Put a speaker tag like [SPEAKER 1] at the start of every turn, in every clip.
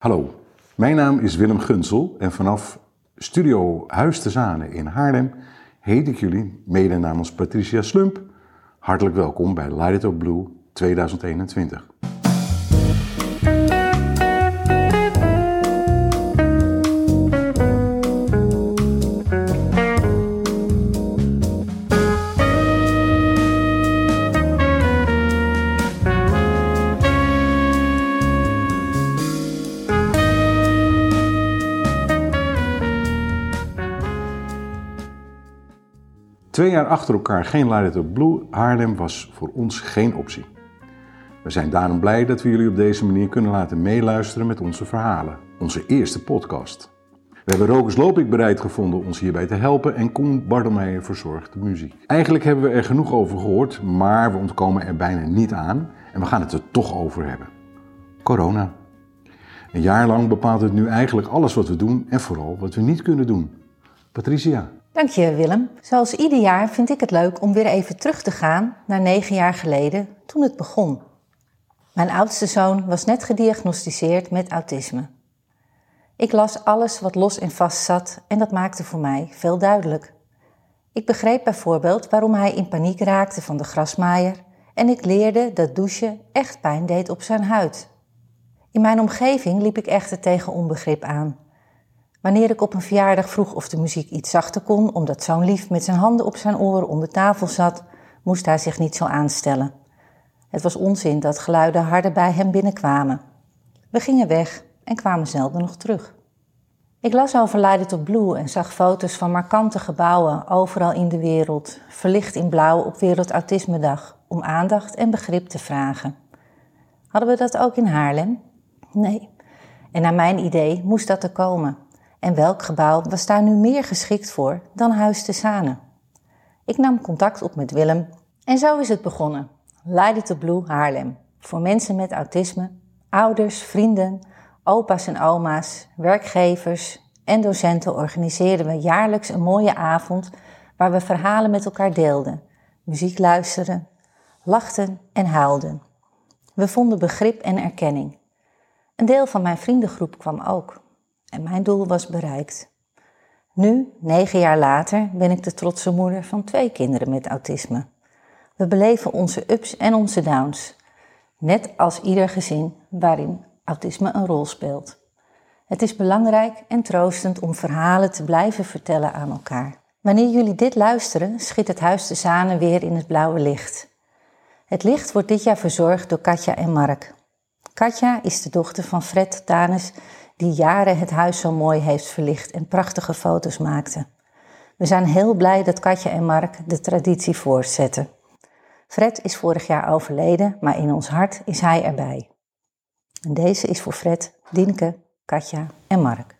[SPEAKER 1] Hallo, mijn naam is Willem Gunsel en vanaf Studio Huis te Zanen in Haarlem heet ik jullie, mede namens Patricia Slump, hartelijk welkom bij Light It Up Blue 2021. Twee jaar achter elkaar geen Light Up Blue Haarlem was voor ons geen optie. We zijn daarom blij dat we jullie op deze manier kunnen laten meeluisteren met onze verhalen. Onze eerste podcast. We hebben Rokus Lopik bereid gevonden ons hierbij te helpen en Koen Bardelmeijer verzorgt de muziek. Eigenlijk hebben we er genoeg over gehoord, maar we ontkomen er bijna niet aan en we gaan het er toch over hebben. Corona. Een jaar lang bepaalt het nu eigenlijk alles wat we doen en vooral wat we niet kunnen doen. Patricia.
[SPEAKER 2] Dank je, Willem. Zoals ieder jaar vind ik het leuk om weer even terug te gaan naar negen jaar geleden, toen het begon. Mijn oudste zoon was net gediagnosticeerd met autisme. Ik las alles wat los en vast zat en dat maakte voor mij veel duidelijk. Ik begreep bijvoorbeeld waarom hij in paniek raakte van de grasmaaier en ik leerde dat douchen echt pijn deed op zijn huid. In mijn omgeving liep ik echter tegen onbegrip aan. Wanneer ik op een verjaardag vroeg of de muziek iets zachter kon, omdat zo'n lief met zijn handen op zijn oren onder tafel zat, moest hij zich niet zo aanstellen. Het was onzin dat geluiden harder bij hem binnenkwamen. We gingen weg en kwamen zelden nog terug. Ik las over tot Blue en zag foto's van markante gebouwen overal in de wereld, verlicht in blauw op Wereldautismedag, om aandacht en begrip te vragen. Hadden we dat ook in Haarlem? Nee. En naar mijn idee moest dat er komen. En welk gebouw was daar nu meer geschikt voor dan Huis te Zanen? Ik nam contact op met Willem en zo is het begonnen. Light to Blue Haarlem. Voor mensen met autisme, ouders, vrienden, opa's en oma's, werkgevers en docenten organiseerden we jaarlijks een mooie avond waar we verhalen met elkaar deelden, muziek luisterden, lachten en huilden. We vonden begrip en erkenning. Een deel van mijn vriendengroep kwam ook. En mijn doel was bereikt. Nu, negen jaar later, ben ik de trotse moeder van twee kinderen met autisme. We beleven onze ups en onze downs, net als ieder gezin waarin autisme een rol speelt. Het is belangrijk en troostend om verhalen te blijven vertellen aan elkaar. Wanneer jullie dit luisteren, schiet het Huis de Zanen weer in het blauwe licht. Het licht wordt dit jaar verzorgd door Katja en Mark. Katja is de dochter van Fred Tanis die jaren het huis zo mooi heeft verlicht en prachtige foto's maakte. We zijn heel blij dat Katja en Mark de traditie voortzetten. Fred is vorig jaar overleden, maar in ons hart is hij erbij. En deze is voor Fred, Dinke, Katja en Mark.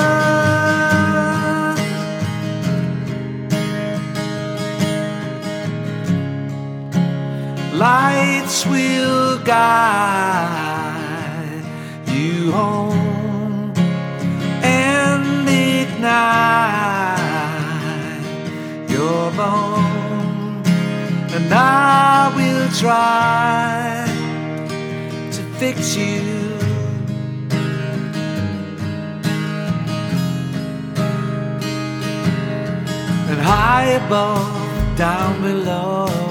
[SPEAKER 3] Lights will guide you home and ignite your bone, and I will try to fix you. And high above, down below.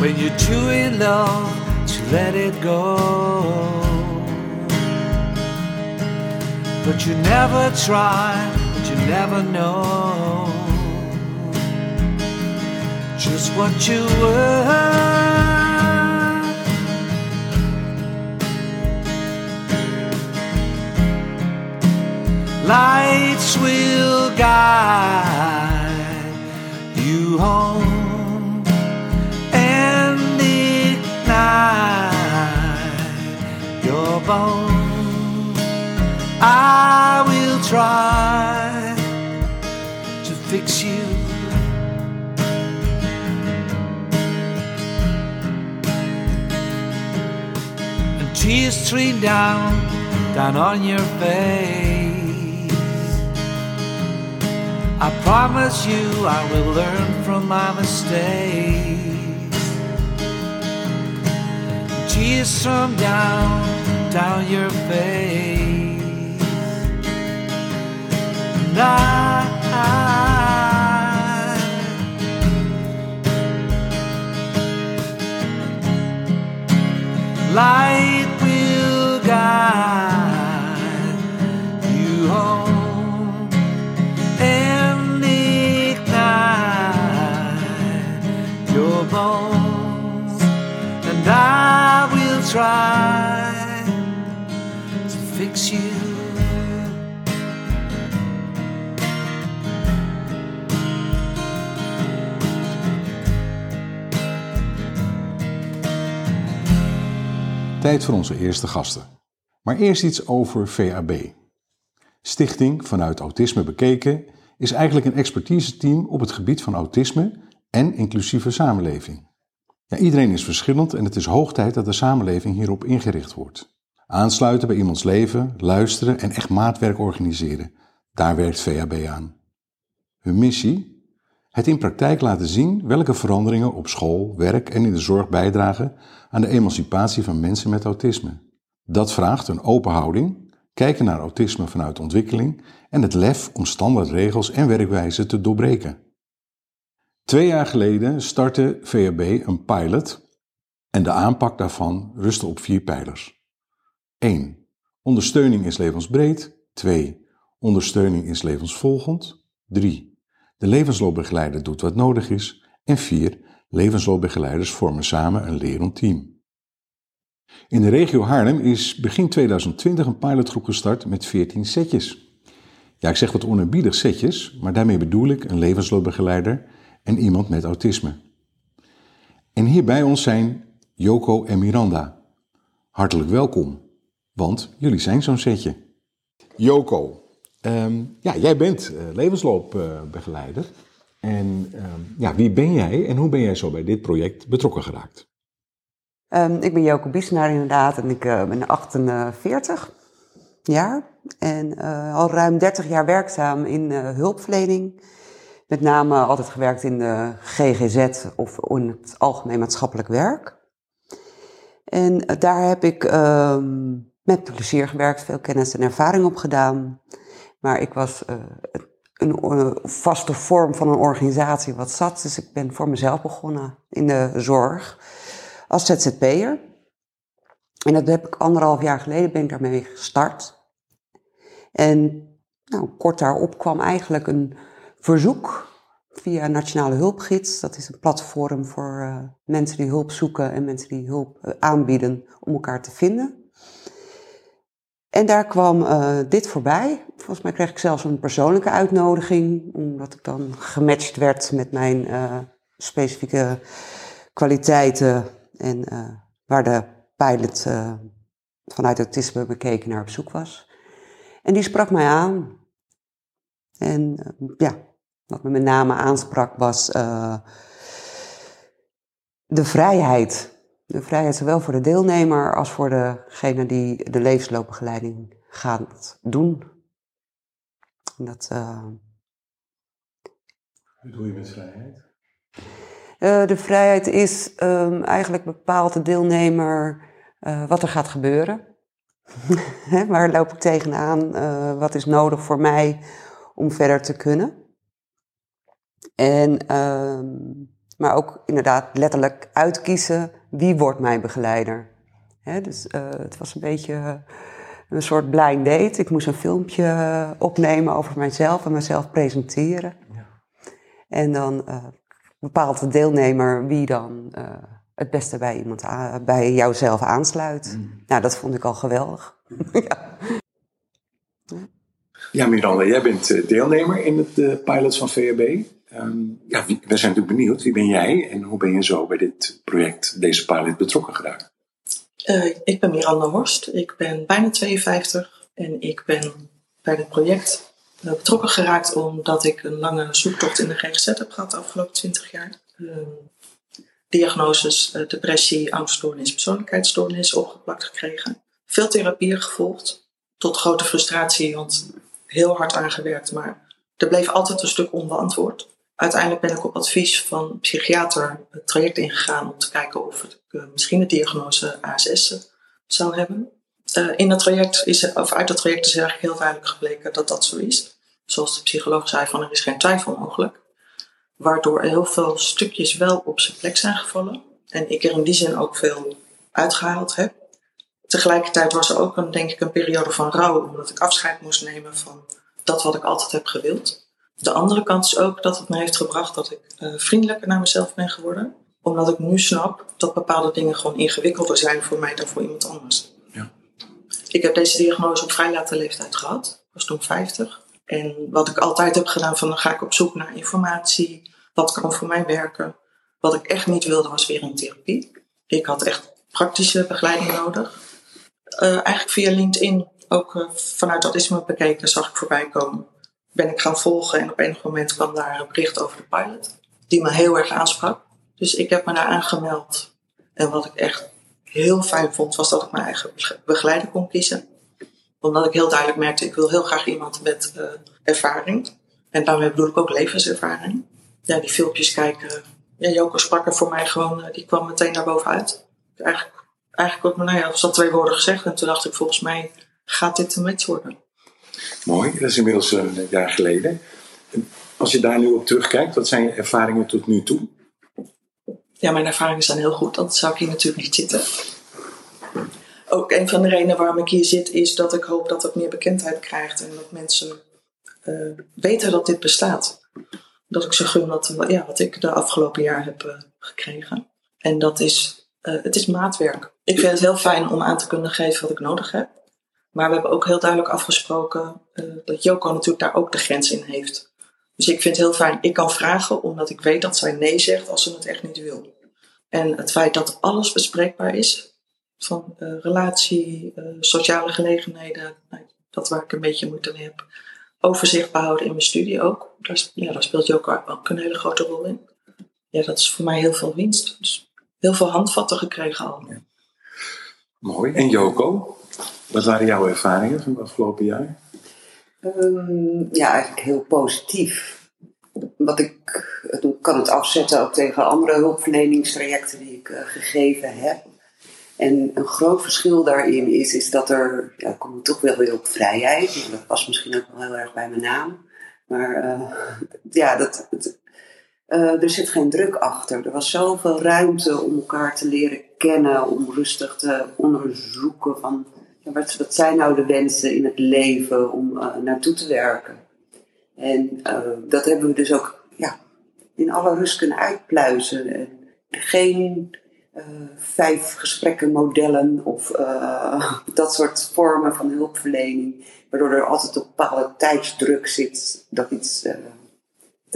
[SPEAKER 3] When you're too in love to let it go. But you never try, but you never know just what you were. Lights will guide you home your bones. I will try to fix you. And tears stream down, down on your face. I promise you I will learn from my mistakes. Tears stream down, down your face. And I, light will guide
[SPEAKER 1] Tijd voor onze eerste gasten. Maar eerst iets over VAB. Stichting vanuit Autisme Bekeken is eigenlijk een expertiseteam op het gebied van autisme en inclusieve samenleving. Ja, iedereen is verschillend en het is hoog tijd dat de samenleving hierop ingericht wordt. Aansluiten bij iemands leven, luisteren en echt maatwerk organiseren. Daar werkt VAB aan. Hun missie? Het in praktijk laten zien welke veranderingen op school, werk en in de zorg bijdragen aan de emancipatie van mensen met autisme. Dat vraagt een open houding, kijken naar autisme vanuit ontwikkeling en het lef om standaardregels en werkwijzen te doorbreken. Twee jaar geleden startte VAB een pilot en de aanpak daarvan rustte op vier pijlers. 1. Ondersteuning is levensbreed. 2. Ondersteuning is levensvolgend. 3. De levensloopbegeleider doet wat nodig is. En 4. Levensloopbegeleiders vormen samen een lerend team. In de regio Haarlem is begin 2020 een pilotgroep gestart met 14 setjes. Ja, ik zeg wat onerbiedig setjes, maar daarmee bedoel ik een levensloopbegeleider en iemand met autisme. En hier bij ons zijn Joko en Miranda. Hartelijk welkom, want jullie zijn zo'n setje. Joko, ehm, ja, jij bent uh, levensloopbegeleider. en ehm, ja, wie ben jij en hoe ben jij zo bij dit project betrokken geraakt?
[SPEAKER 4] Um, ik ben Joko Biesenaar inderdaad en ik uh, ben 48 jaar. En uh, al ruim 30 jaar werkzaam in hulpverlening. Met name altijd gewerkt in de GGZ of in het algemeen maatschappelijk werk. En daar heb ik met plezier gewerkt, veel kennis en ervaring opgedaan. Maar ik was een, een vaste vorm van een organisatie wat zat. Dus ik ben voor mezelf begonnen in de zorg als ZZP'er. En dat heb ik anderhalf jaar geleden ben ik daarmee gestart. En nou, kort daarop kwam eigenlijk een verzoek via Nationale Hulpgids. Dat is een platform voor uh, mensen die hulp zoeken en mensen die hulp uh, aanbieden om elkaar te vinden. En daar kwam uh, dit voorbij. Volgens mij kreeg ik zelfs een persoonlijke uitnodiging, omdat ik dan gematcht werd met mijn specifieke kwaliteiten en uh, waar de pilot vanuit autisme bekeken naar op zoek was. En die sprak mij aan. En ja, wat me met name aansprak was de vrijheid. De vrijheid zowel voor de deelnemer als voor degene die de levensloopbegeleiding gaat doen. En dat.
[SPEAKER 1] Wat doe je met vrijheid?
[SPEAKER 4] Uh, de vrijheid is um, eigenlijk bepaalt de deelnemer uh, wat er gaat gebeuren. Waar loop ik tegenaan? Uh, wat is nodig voor mij om verder te kunnen? En, maar ook inderdaad letterlijk uitkiezen wie wordt mijn begeleider. Hè, dus eh, het was een beetje een soort blind date. Ik moest een filmpje opnemen over mijzelf en mezelf presenteren. En dan eh, bepaalt de deelnemer wie dan eh, het beste bij, iemand bij jouzelf aansluit. Nou, dat vond ik al geweldig. ja.
[SPEAKER 1] Ja, Miranda, jij bent eh, deelnemer in het eh, pilot van VRB. Ehm, ja, we zijn natuurlijk benieuwd. Wie ben jij en hoe ben je zo bij dit project, deze pilot, betrokken geraakt?
[SPEAKER 5] Eh, ik ben Miranda Horst, ik ben bijna 52 en ik ben bij dit project eh, betrokken geraakt omdat ik een lange zoektocht in de GGZ heb gehad de afgelopen 20 jaar. Ehm, diagnoses eh, depressie, angststoornis, persoonlijkheidsstoornis opgeplakt gekregen. Veel therapieën gevolgd, tot grote frustratie, want heel hard aangewerkt, maar er bleef altijd een stuk onbeantwoord. Uiteindelijk ben ik op advies van een psychiater het traject ingegaan om te kijken of ik eh, misschien de diagnose ASS zou hebben. Eh, in het traject is, of uit het traject is eigenlijk heel duidelijk gebleken dat dat zo is. Zoals de psycholoog zei, van er is geen twijfel mogelijk. Waardoor heel veel stukjes wel op zijn plek zijn gevallen. En ik er in die zin ook veel uitgehaald heb. Tegelijkertijd was er ook een, denk ik, een periode van rouw, omdat ik afscheid moest nemen van dat wat ik altijd heb gewild. De andere kant is ook dat het me heeft gebracht dat ik eh, vriendelijker naar mezelf ben geworden. Omdat ik nu snap dat bepaalde dingen gewoon ingewikkelder zijn voor mij dan voor iemand anders.
[SPEAKER 1] Ja.
[SPEAKER 5] Ik heb deze diagnose op vrij late leeftijd gehad. Ik was toen 50. En wat ik altijd heb gedaan, van dan ga ik op zoek naar informatie. Wat kan voor mij werken? Wat ik echt niet wilde, was weer een therapie. Ik had echt praktische begeleiding nodig. Eh, eigenlijk via LinkedIn, ook eh, vanuit autisme bekeken, zag ik voorbij komen. Ben ik gaan volgen en op enig moment kwam daar een bericht over de pilot. Die me heel erg aansprak. Dus ik heb me daar aangemeld. En wat ik echt heel fijn vond, was dat ik mijn eigen bege- begeleider kon kiezen. Omdat ik heel duidelijk merkte, ik wil heel graag iemand met eh, ervaring. En daarmee bedoel ik ook levenservaring. Ja, die filmpjes kijken. Ja, sprak er voor mij gewoon, eh, die kwam meteen daar bovenuit. Eigenlijk, eigenlijk ook, nou ja, was dat twee woorden gezegd. En toen dacht ik, volgens mij gaat dit een match worden.
[SPEAKER 1] Mooi, dat is inmiddels eh, een jaar geleden. Als je daar nu op terugkijkt, wat zijn je ervaringen tot nu toe?
[SPEAKER 5] Ja, mijn ervaringen zijn heel goed, anders zou ik hier natuurlijk niet zitten. Ook een van de redenen waarom ik hier zit, is dat ik hoop dat het meer bekendheid krijgt en dat mensen eh, weten dat dit bestaat. Dat ik ze gun wat, ja, wat ik de afgelopen jaar heb eh, gekregen. En dat is, het is maatwerk. Ik vind het heel fijn om aan te kunnen geven wat ik nodig heb. Maar we hebben ook heel duidelijk afgesproken eh, dat Joko natuurlijk daar ook de grens in heeft. Dus ik vind het heel fijn, ik kan vragen omdat ik weet dat zij nee zegt als ze het echt niet wil. En het feit dat alles bespreekbaar is, van eh, relatie, eh, sociale gelegenheden, nou, dat waar ik een beetje moeite mee heb. Overzicht behouden in mijn studie ook. Daar, ja, daar speelt Joko ook een hele grote rol in. Ja, dat is voor mij heel veel winst. Dus heel veel handvatten gekregen al.
[SPEAKER 1] Mooi. En Joko, wat waren jouw ervaringen van het afgelopen jaar?
[SPEAKER 4] Ehm, ja, eigenlijk heel positief. Wat ik het kan het afzetten ook tegen andere hulpverleningstrajecten die ik eh, gegeven heb. En een groot verschil daarin is, is dat er, ja, ik kom toch wel weer op vrijheid. Dat past misschien ook wel heel erg bij mijn naam. Maar eh, ja, dat, het, eh, er zit geen druk achter. Er was zoveel ruimte om elkaar te leren kennen, om rustig te onderzoeken van ja, wat, zijn nou de wensen in het leven om eh, naartoe te werken. En eh, dat hebben we dus ook ja, in alle rust kunnen uitpluizen. En geen vijf gesprekken modellen of dat soort vormen van hulpverlening, waardoor er altijd een bepaalde tijdsdruk zit dat, iets,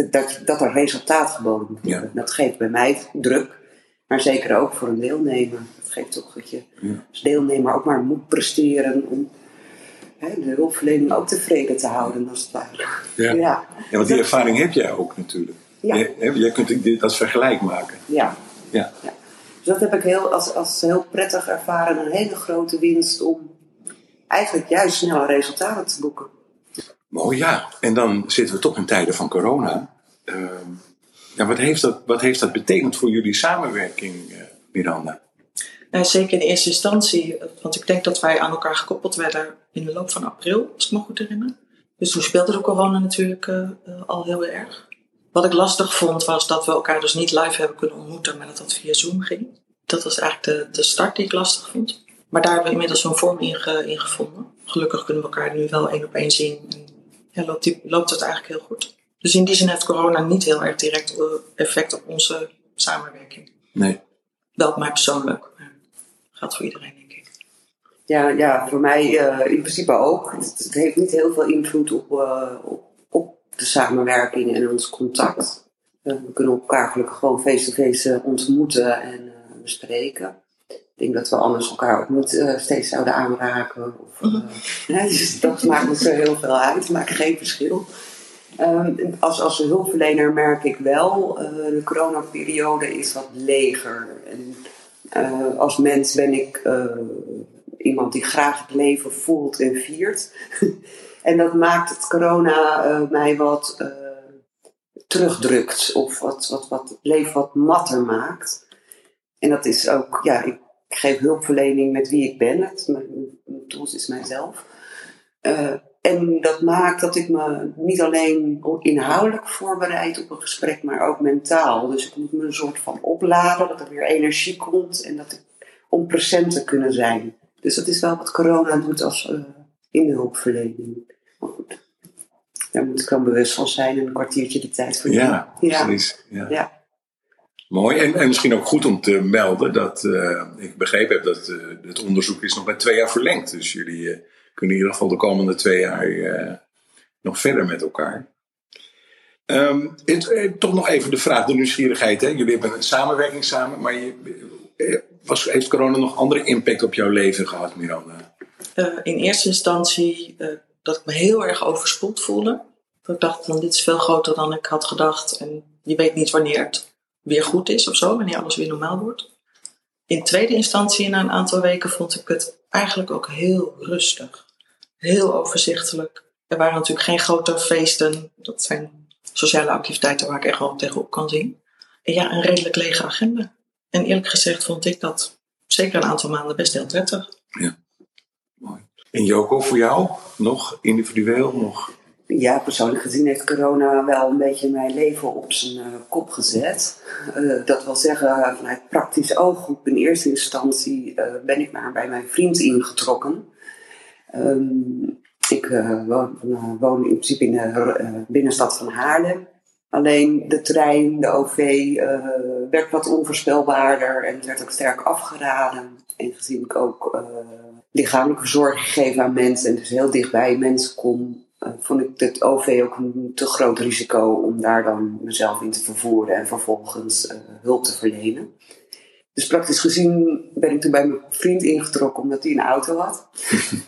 [SPEAKER 4] dat- dat, dat er resultaat geboden moet worden.
[SPEAKER 1] Ja.
[SPEAKER 4] Dat geeft bij mij druk, maar zeker ook voor een deelnemer. Dat geeft toch dat je
[SPEAKER 1] Ja.
[SPEAKER 4] als deelnemer ook maar moet presteren om hè, de hulpverlening ook tevreden te houden, als het ware.
[SPEAKER 1] Ja.
[SPEAKER 4] Ja,
[SPEAKER 1] Ja, want die ervaring heb jij ook natuurlijk.
[SPEAKER 4] Ja.
[SPEAKER 1] Je- Jij kunt dit als vergelijk maken.
[SPEAKER 4] ja.
[SPEAKER 1] Ja.
[SPEAKER 4] Dus dat heb ik heel, als, als heel prettig ervaren. Een hele grote winst om eigenlijk juist snelle resultaten te boeken.
[SPEAKER 1] Mooi, ja. En dan zitten we toch in tijden van corona. Ehm, ja, wat, heeft dat, wat heeft dat betekend voor jullie samenwerking, eh, Miranda?
[SPEAKER 5] Nou, zeker in eerste instantie, want ik denk dat wij aan elkaar gekoppeld werden in de loop van april, als ik me goed herinner. Dus toen speelde de corona natuurlijk eh, eh, al heel erg. Wat ik lastig vond was dat we elkaar dus niet live hebben kunnen ontmoeten, maar dat dat via Zoom ging. Dat was eigenlijk de, de start die ik lastig vond. Maar daar hebben we inmiddels zo'n vorm in, ge- in gevonden. Gelukkig kunnen we elkaar nu wel één op één zien. En ja, loopt, die, loopt het eigenlijk heel goed. Dus in die zin heeft corona niet heel erg direct effect op onze samenwerking.
[SPEAKER 1] Nee.
[SPEAKER 5] Wel op mij persoonlijk, maar geldt voor iedereen, denk ik.
[SPEAKER 4] Ja, ja voor mij eh, in principe ook. Het, het heeft niet heel veel invloed op, eh, op, op de samenwerking en ons contact. Eh, we kunnen elkaar gelukkig gewoon face-to-face eh, ontmoeten en eh, bespreken. Ik denk dat we anders elkaar ook niet eh, steeds zouden aanraken. Of, eh, hè, dus dat maakt niet zo heel veel uit. Het maakt geen verschil. Ehm, als, als hulpverlener merk ik wel, eh, de coronaperiode is wat leger. En, als mens ben ik iemand die graag het leven voelt en viert. en dat maakt het corona mij wat terugdrukt. Of wat, wat, wat het leven wat matter maakt. En dat is ook, ja, ik geef hulpverlening met wie ik ben. Het, mijn, mijn tools is mijzelf. Eh, en dat maakt dat ik me niet alleen inhoudelijk voorbereid op een gesprek, maar ook mentaal. Dus ik moet me een soort van opladen, dat er weer energie komt en dat ik om present te kunnen zijn. Dus dat is wel wat corona doet als eh, in de hulpverlening. Maar goed, daar moet ik dan bewust van zijn en een kwartiertje de tijd voor
[SPEAKER 1] Ja,
[SPEAKER 4] Ja.
[SPEAKER 1] precies. Ja.
[SPEAKER 4] Ja.
[SPEAKER 1] Mooi. En, en misschien ook goed om te melden dat eh, ik begrepen heb dat eh, het onderzoek is nog met twee jaar verlengd. Dus jullie eh, kunnen in ieder geval de komende twee jaar nog verder met elkaar. Ehm, het, toch nog even de vraag, de nieuwsgierigheid. Hè? Jullie hebben een samenwerking samen, maar je, was, heeft corona nog andere impact op jouw leven gehad, Miranda?
[SPEAKER 5] In eerste instantie dat ik me heel erg overspoeld voelde. Dat ik dacht, dit is veel groter dan ik had gedacht. En je weet niet wanneer het weer goed is of zo, wanneer alles weer normaal wordt. In tweede instantie, na een aantal weken, vond ik het eigenlijk ook heel rustig. Heel overzichtelijk. Er waren natuurlijk geen grote feesten. Dat zijn sociale activiteiten waar ik echt wel tegenop kan zien. En ja, een redelijk lege agenda. En eerlijk gezegd vond ik dat zeker een aantal maanden best heel prettig.
[SPEAKER 1] Mooi. En Joko, voor jou nog individueel? Nog?
[SPEAKER 4] Ja, persoonlijk gezien heeft corona wel een beetje mijn leven op zijn eh, kop gezet. Eh, dat wil zeggen, vanuit praktisch ooghoek in eerste instantie eh, ben ik maar bij mijn vriend ingetrokken. Ehm, ik woon, woon in principe in de binnenstad van Haarlem. Alleen de trein, de OV, werd wat onvoorspelbaarder en werd ook sterk afgeraden. En gezien ik ook lichamelijke zorg geef aan mensen en dus heel dichtbij mensen kom, vond ik het OV ook een te groot risico om daar dan mezelf in te vervoeren en vervolgens eh, hulp te verlenen. Dus praktisch gezien ben ik toen bij mijn vriend ingetrokken omdat hij een auto had.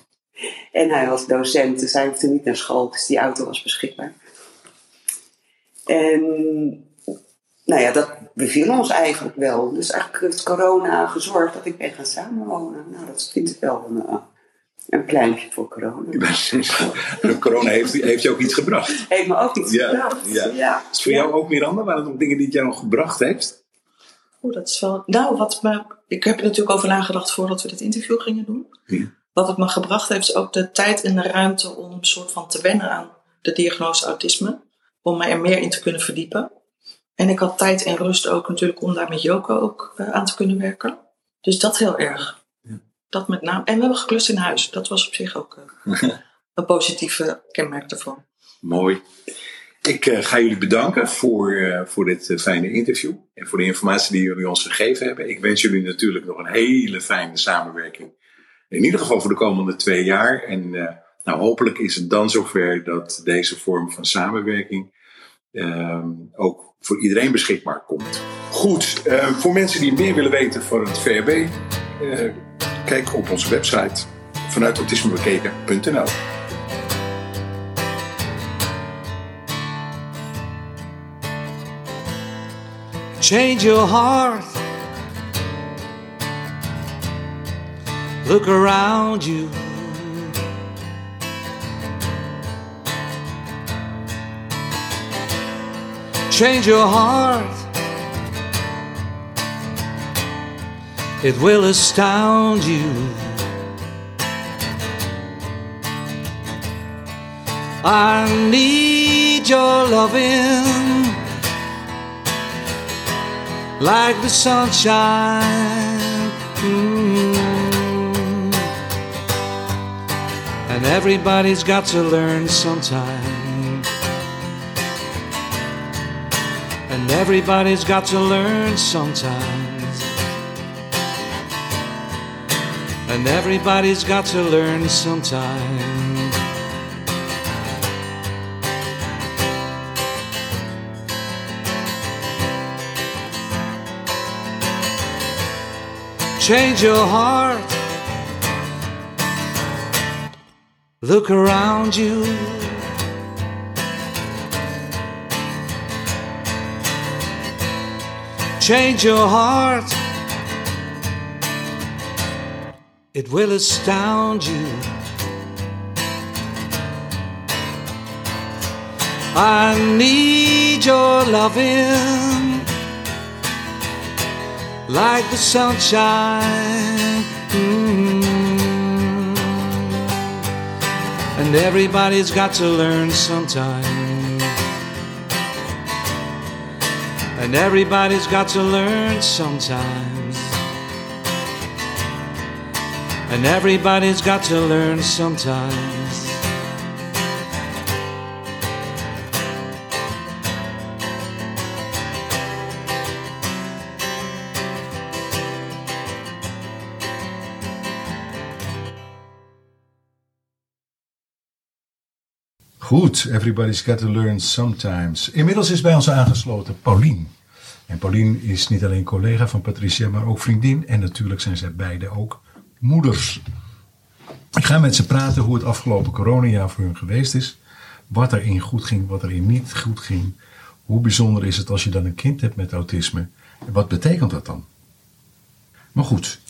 [SPEAKER 4] en hij was docent, dus hij hoefde niet naar school, dus die auto was beschikbaar. En nou ja, dat beviel ons eigenlijk wel. Dus eigenlijk heeft corona gezorgd dat ik ben gaan samenwonen. Nou, dat vind ik wel een, eh, een pluimpje voor corona.
[SPEAKER 1] corona heeft, heeft je ook iets gebracht.
[SPEAKER 4] Heeft me ook iets
[SPEAKER 1] Ja,
[SPEAKER 4] gebracht.
[SPEAKER 1] ja.
[SPEAKER 4] ja.
[SPEAKER 1] Is het voor jou ook, Miranda? Waren er nog dingen die het jou nog gebracht heeft?
[SPEAKER 5] Oeh, dat is wel. Nou, wat me. Ik heb er natuurlijk over nagedacht voordat we dit interview gingen doen.
[SPEAKER 1] Ja.
[SPEAKER 5] Wat het me gebracht heeft, is ook de tijd en de ruimte om een soort van te wennen aan de diagnose autisme. Om mij er meer in te kunnen verdiepen. En ik had tijd en rust ook natuurlijk om daar met Joko ook eh, aan te kunnen werken. Dus dat heel erg. Dat met name. En we hebben geklust in huis. Dat was op zich ook eh, een positieve kenmerk daarvan.
[SPEAKER 1] Mooi. Ik eh, ga jullie bedanken voor, eh, voor dit fijne interview en voor de informatie die jullie ons gegeven hebben. Ik wens jullie natuurlijk nog een hele fijne samenwerking. In ieder geval voor de komende twee jaar. En nou, hopelijk is het dan zover dat deze vorm van samenwerking ehm, ook voor iedereen beschikbaar komt. Goed, voor mensen die meer willen weten van het VRB, kijk op onze website vanuit autismebekeken.nl.
[SPEAKER 3] Change your heart. Look around you. Change your heart. It will astound you. I need your loving like the sunshine. Mm. And everybody's got to learn sometime. And everybody's got to learn sometimes. And everybody's got to learn sometime. Change your heart. Look around you. Change your heart. It will astound you. I need your loving like the sunshine. Mm. And everybody's got to learn sometime. And everybody's got to learn sometimes. And everybody's got to learn sometimes.
[SPEAKER 1] Goed, everybody's got to learn sometimes. Inmiddels is bij ons aangesloten Paulien. En Paulien is niet alleen collega van Patricia, maar ook vriendin. En natuurlijk zijn zij beide ook moeders. Ik ga met ze praten hoe het afgelopen coronajaar voor hun geweest is. Wat erin goed ging, wat erin niet goed ging. Hoe bijzonder is het als je dan een kind hebt met autisme? En wat betekent dat dan? Maar goed,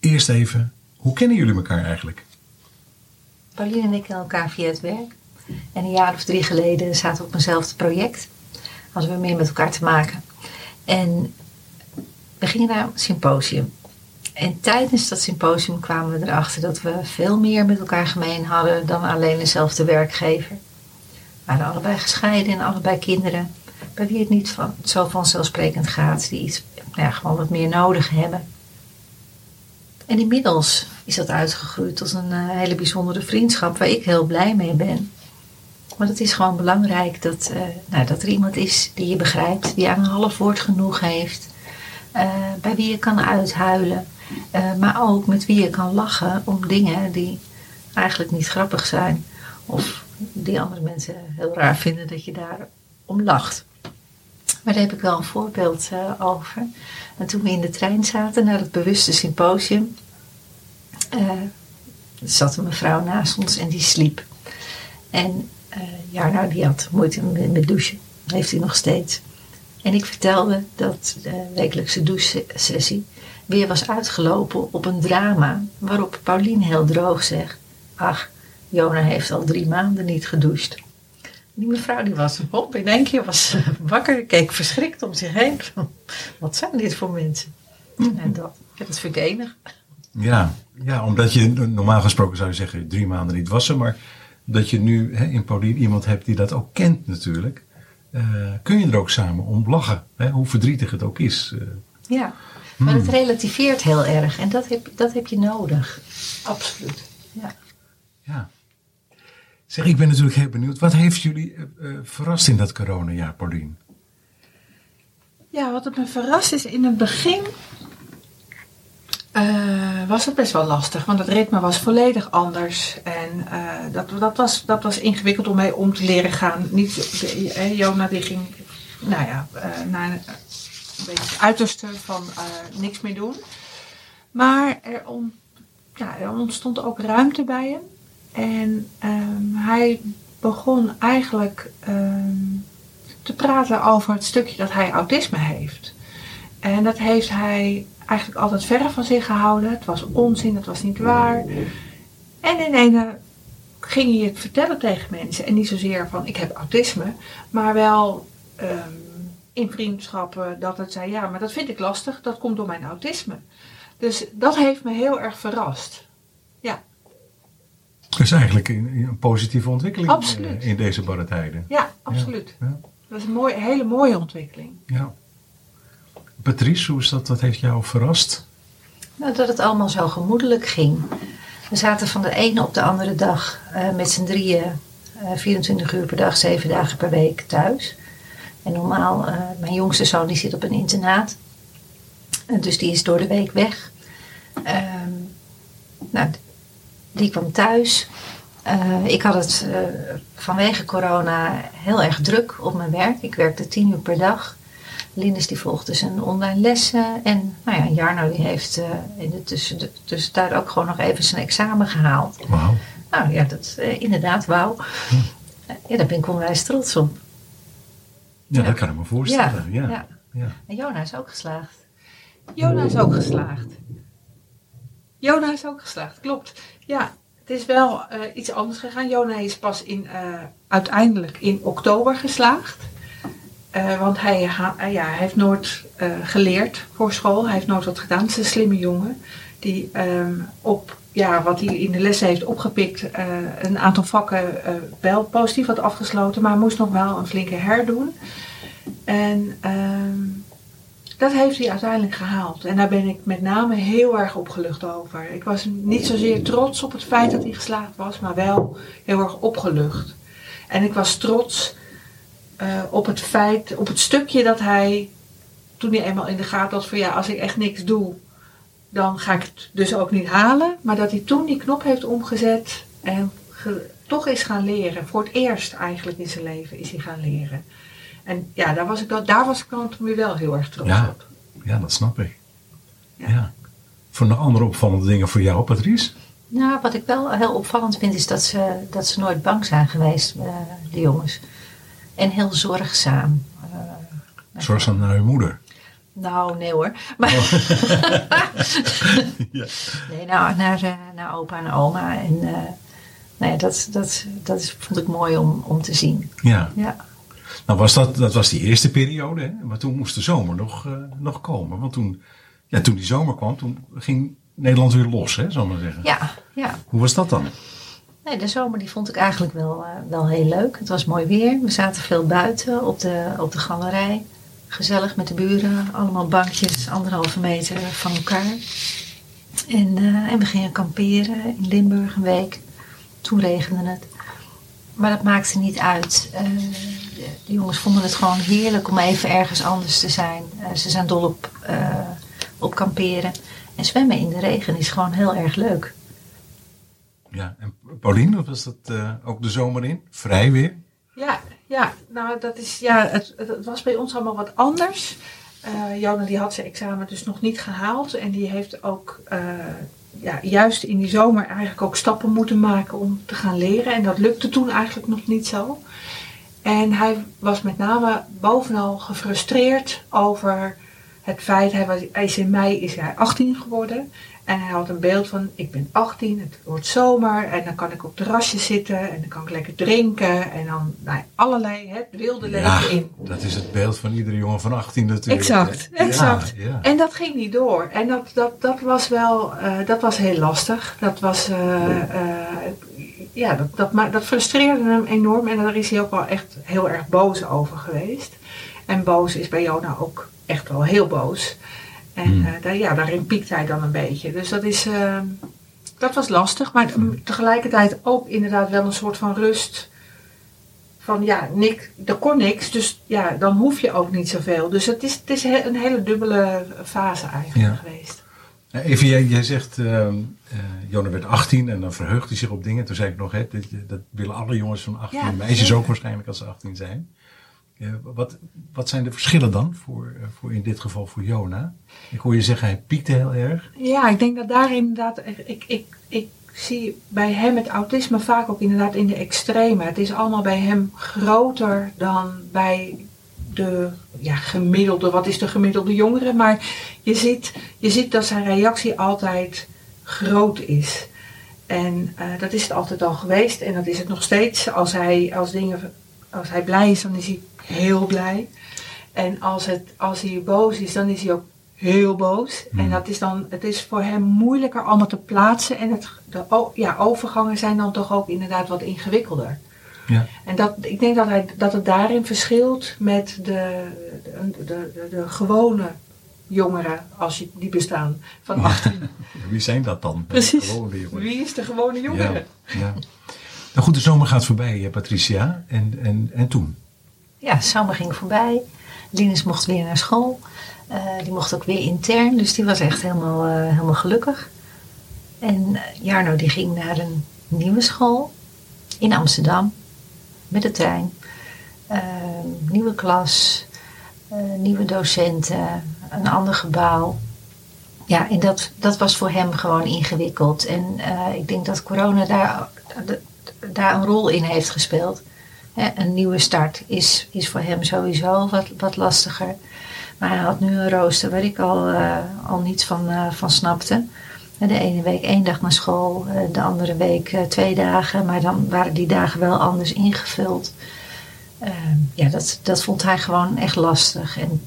[SPEAKER 1] eerst even, hoe kennen jullie elkaar eigenlijk?
[SPEAKER 2] Pauline en ik kennen elkaar via het werk. En een jaar of drie geleden zaten we op eenzelfde project. Hadden we meer met elkaar te maken. En we gingen naar een symposium. En tijdens dat symposium kwamen we erachter dat we veel meer met elkaar gemeen hadden dan alleen dezelfde werkgever. We waren allebei gescheiden en allebei kinderen. Bij wie het niet van, zo vanzelfsprekend gaat, die iets, nou ja, gewoon wat meer nodig hebben. En inmiddels is dat uitgegroeid tot een eh, hele bijzondere vriendschap waar ik heel blij mee ben. Maar het is gewoon belangrijk dat, eh, nou, dat er iemand is die je begrijpt, die aan een half woord genoeg heeft, eh, bij wie je kan uithuilen, eh, maar ook met wie je kan lachen om dingen die eigenlijk niet grappig zijn of die andere mensen heel raar vinden dat je daar om lacht. Maar daar heb ik wel een voorbeeld over. En toen we in de trein zaten naar het bewuste symposium, zat een mevrouw naast ons en die sliep. En ja, nou, die had moeite met, met douchen. Dat heeft hij nog steeds. En ik vertelde dat de wekelijkse douchesessie weer was uitgelopen op een drama. Waarop Paulien heel droog zegt: Ach, Jona heeft al drie maanden niet gedoucht. Die mevrouw die was op in één keer was wakker, keek verschrikt om zich heen. Wat zijn dit voor mensen? En dat, dat vind ik enig.
[SPEAKER 1] Ja, ja, omdat je normaal gesproken zou je zeggen drie maanden niet wassen, maar dat je nu hè, in Paulien iemand hebt die dat ook kent natuurlijk. Uh, kun je er ook samen om lachen, hè, hoe verdrietig het ook is. Uh,
[SPEAKER 2] ja, maar het relativeert heel erg en dat heb, dat heb je nodig. Absoluut. Ja.
[SPEAKER 1] ja. Zeg, ik ben natuurlijk heel benieuwd. Wat heeft jullie uh, verrast in dat coronajaar, Paulien?
[SPEAKER 6] Ja, wat het me verrast is in het begin uh, was het best wel lastig, want het ritme was volledig anders. En uh, dat, dat, was, dat was ingewikkeld om mee om te leren gaan. Niet, de, eh, Jona die ging nou ja, uh, naar het uiterste van niks meer doen. Maar er, ja, er ontstond ook ruimte bij hem. En um, hij begon eigenlijk um, te praten over het stukje dat hij autisme heeft. En dat heeft hij eigenlijk altijd verre van zich gehouden. Het was onzin, het was niet waar. En in ene ging hij het vertellen tegen mensen. En niet zozeer van ik heb autisme, maar wel um, in vriendschappen dat het zei ja, maar dat vind ik lastig, dat komt door mijn autisme. Dus dat heeft me heel erg verrast. Ja.
[SPEAKER 1] Dat is eigenlijk een, een positieve ontwikkeling eh,
[SPEAKER 6] absoluut.
[SPEAKER 1] in deze barre tijden.
[SPEAKER 6] Ja, absoluut. Ja, ja. Dat is een mooie, hele mooie ontwikkeling.
[SPEAKER 1] Ja. Patrice, hoe is dat, wat heeft jou verrast?
[SPEAKER 2] Nou, dat het allemaal zo gemoedelijk ging. We zaten van de ene op de andere dag eh, met z'n drieën, eh 24 uur per dag, 7 dagen per week thuis. En normaal, eh, mijn jongste zoon die zit op een internaat. Dus die is door de week weg. Ehm, nou, die kwam thuis. Eh, ik had het eh, vanwege corona heel erg druk op mijn werk. Ik werkte tien uur per dag. Linus die volgde zijn online lessen. En nou ja, Jarno die heeft in de tussen, de tussentijd ook gewoon nog even zijn examen gehaald.
[SPEAKER 1] Wauw.
[SPEAKER 2] Nou ja, dat inderdaad, wauw. Eh, Ja, daar ben ik onwijs trots op.
[SPEAKER 1] Ja, dat kan ik me voorstellen. Ja.
[SPEAKER 2] ja. En Jona is ook geslaagd.
[SPEAKER 6] Jona is ook geslaagd. Jona is ook geslaagd, klopt. Ja, het is wel eh, iets anders gegaan. Jona is pas in, eh, uiteindelijk in oktober geslaagd. Eh, want hij, ha- ja, hij heeft nooit geleerd voor school. Hij heeft nooit wat gedaan. Het is een slimme jongen. Die ehm, op ja, wat hij in de lessen heeft opgepikt, eh, een aantal vakken eh, wel positief had afgesloten. Maar moest nog wel een flinke herdoen. En ehm, dat heeft hij uiteindelijk gehaald. En daar ben ik met name heel erg opgelucht over. Ik was niet zozeer trots op het feit dat hij geslaagd was, maar wel heel erg opgelucht. En ik was trots eh, op het feit, op het stukje dat hij, toen hij eenmaal in de gaten had van ja, als ik echt niks doe, dan ga ik het dus ook niet halen. Maar dat hij toen die knop heeft omgezet en ge- toch is gaan leren. Voor het eerst eigenlijk in zijn leven is hij gaan leren. En ja, daar was ik dan, daar was ik dan weer wel heel erg trots
[SPEAKER 1] Ja.
[SPEAKER 6] op.
[SPEAKER 1] ja, dat snap ik.
[SPEAKER 6] Ja.
[SPEAKER 1] Ja. Voor nog andere opvallende dingen voor jou, Patrice?
[SPEAKER 2] Nou, wat ik wel heel opvallend vind, is dat ze, dat ze nooit bang zijn geweest, eh de jongens. En heel zorgzaam. Eh,
[SPEAKER 1] Zorgzaam naar je moeder.
[SPEAKER 2] Nou, nee hoor. Maar,
[SPEAKER 1] Ja.
[SPEAKER 2] nee, nou, naar, eh, naar opa en oma. En eh, nou ja, dat, dat, dat is, vond ik mooi om, om te zien.
[SPEAKER 1] Ja.
[SPEAKER 2] Ja.
[SPEAKER 1] Nou, was dat, dat was die eerste periode, hè? maar toen moest de zomer nog, eh, nog komen. Want toen, ja, toen die zomer kwam, toen ging Nederland weer los, hè, zal ik maar zeggen.
[SPEAKER 2] Ja, ja.
[SPEAKER 1] Hoe was dat dan?
[SPEAKER 2] Nee, de zomer die vond ik eigenlijk wel, wel heel leuk. Het was mooi weer. We zaten veel buiten op de, op de galerij. Gezellig met de buren. Allemaal bankjes, anderhalve meter van elkaar. En, eh, en we gingen kamperen in Limburg een week. Toen regende het. Maar dat maakte niet uit. Eh, de, jongens vonden het gewoon heerlijk om even ergens anders te zijn. Eh, ze zijn dol op, eh, op kamperen. En zwemmen in de regen is gewoon heel erg leuk.
[SPEAKER 1] Ja, en Paulien, was dat ook de zomer in? Vrij weer?
[SPEAKER 6] Ja, ja, nou dat is, ja, het, het, was bij ons allemaal wat anders. Jona die had zijn examen dus nog niet gehaald. En die heeft ook eh, ja, juist in die zomer eigenlijk ook stappen moeten maken om te gaan leren. En dat lukte toen eigenlijk nog niet zo. En hij was met name bovenal gefrustreerd over het feit, hij, was, hij is in mei is hij 18 geworden. En hij had een beeld van, ik ben 18, het wordt zomer en dan kan ik op terrasjes zitten en dan kan ik lekker drinken. En dan nou, allerlei het wilde leven in.
[SPEAKER 1] dat is het beeld van iedere jongen van 18 natuurlijk.
[SPEAKER 6] Exact, exact.
[SPEAKER 1] Ja, ja.
[SPEAKER 6] En dat ging niet door. En dat, dat, dat was wel, eh, dat was heel lastig. Dat was, eh, eh, ja, dat, dat, dat frustreerde hem enorm. En daar is hij ook wel echt heel erg boos over geweest. En boos is bij Jona ook echt wel heel boos. En
[SPEAKER 1] Hmm.
[SPEAKER 6] eh, daar, ja, daarin piekt hij dan een beetje. Dus dat is, eh, dat was lastig. Maar tegelijkertijd ook inderdaad wel een soort van rust van ja, Nick, er kon niks, dus ja, dan hoef je ook niet zoveel. Dus het is, het is een hele dubbele fase eigenlijk
[SPEAKER 1] Ja.
[SPEAKER 6] geweest.
[SPEAKER 1] Even, jij, jij zegt, ehm eh, Jona werd 18 en dan verheugt hij zich op dingen. Toen zei ik nog, hè, dat, dat willen alle jongens van 18,
[SPEAKER 6] Ja,
[SPEAKER 1] meisjes
[SPEAKER 6] zeker.
[SPEAKER 1] ook waarschijnlijk als ze 18 zijn. Eh, wat, wat zijn de verschillen dan, voor, eh, voor in dit geval voor Jona? Ik hoor je zeggen, hij piekte heel erg.
[SPEAKER 6] Ja, ik denk dat daar inderdaad, ik, ik, ik zie bij hem het autisme vaak ook inderdaad in de extreme. Het is allemaal bij hem groter dan bij de ja, gemiddelde, wat is de gemiddelde jongere, maar je ziet, je ziet dat zijn reactie altijd groot is. En eh, dat is het altijd al geweest en dat is het nog steeds. Als hij, als dingen, als hij blij is, dan is hij heel blij. En als, het, als hij boos is, dan is hij ook heel boos. En dat is dan, het is voor hem moeilijker allemaal te plaatsen. En het, de ja, overgangen zijn dan toch ook inderdaad wat ingewikkelder.
[SPEAKER 1] Ja.
[SPEAKER 6] En dat, ik denk dat, hij, dat het daarin verschilt met de, de, de, gewone jongeren, als je, die bestaan, van 18.
[SPEAKER 1] Wie zijn dat dan?
[SPEAKER 6] Precies. Wie is de gewone jongere?
[SPEAKER 1] Ja, ja. Nou goed, de zomer gaat voorbij, eh, Patricia. En, en, en toen?
[SPEAKER 2] Ja, de zomer ging voorbij. Linus mocht weer naar school. Eh, die mocht ook weer intern, dus die was echt helemaal, eh, helemaal gelukkig. En Jarno die ging naar een nieuwe school in Amsterdam met de trein. Eh, nieuwe klas, nieuwe docenten, een ander gebouw. Ja, en dat, dat was voor hem gewoon ingewikkeld. En ik denk dat corona daar, daar een rol in heeft gespeeld. Een nieuwe start is, is voor hem sowieso wat, wat lastiger. Maar hij had nu een rooster waar ik al, eh, al niets van, eh, van snapte. De ene week één dag naar school, eh, de andere week twee dagen. Maar dan waren die dagen wel anders ingevuld. Eh, ja, dat, dat vond hij gewoon echt lastig. En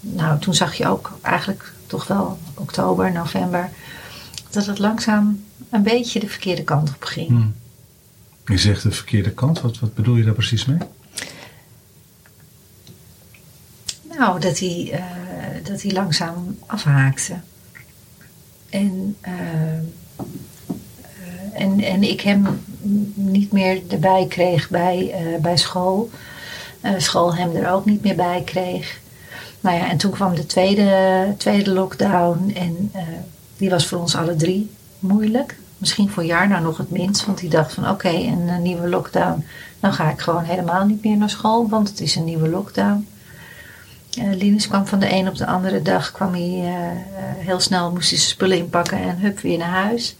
[SPEAKER 2] nou, toen zag je ook eigenlijk toch wel oktober, november... dat het langzaam een beetje de verkeerde kant op ging.
[SPEAKER 1] Hm. Je zegt de verkeerde kant. Wat, wat bedoel je daar precies mee?
[SPEAKER 2] Nou, dat hij, eh, dat hij langzaam afhaakte. En, eh, eh, en, en ik hem niet meer erbij kreeg bij, bij school. School hem er ook niet meer bij kreeg. Nou ja, en toen kwam de tweede, tweede lockdown. En die was voor ons alle drie moeilijk. Misschien voor jaar nou nog het minst. Want die dacht van oké, een, eh, nieuwe lockdown. Dan ga ik gewoon helemaal niet meer naar school. Want het is een nieuwe lockdown. Eh, Linus kwam van de een op de andere dag. Kwam hij eh, heel snel, moest hij zijn spullen inpakken en hup weer naar huis.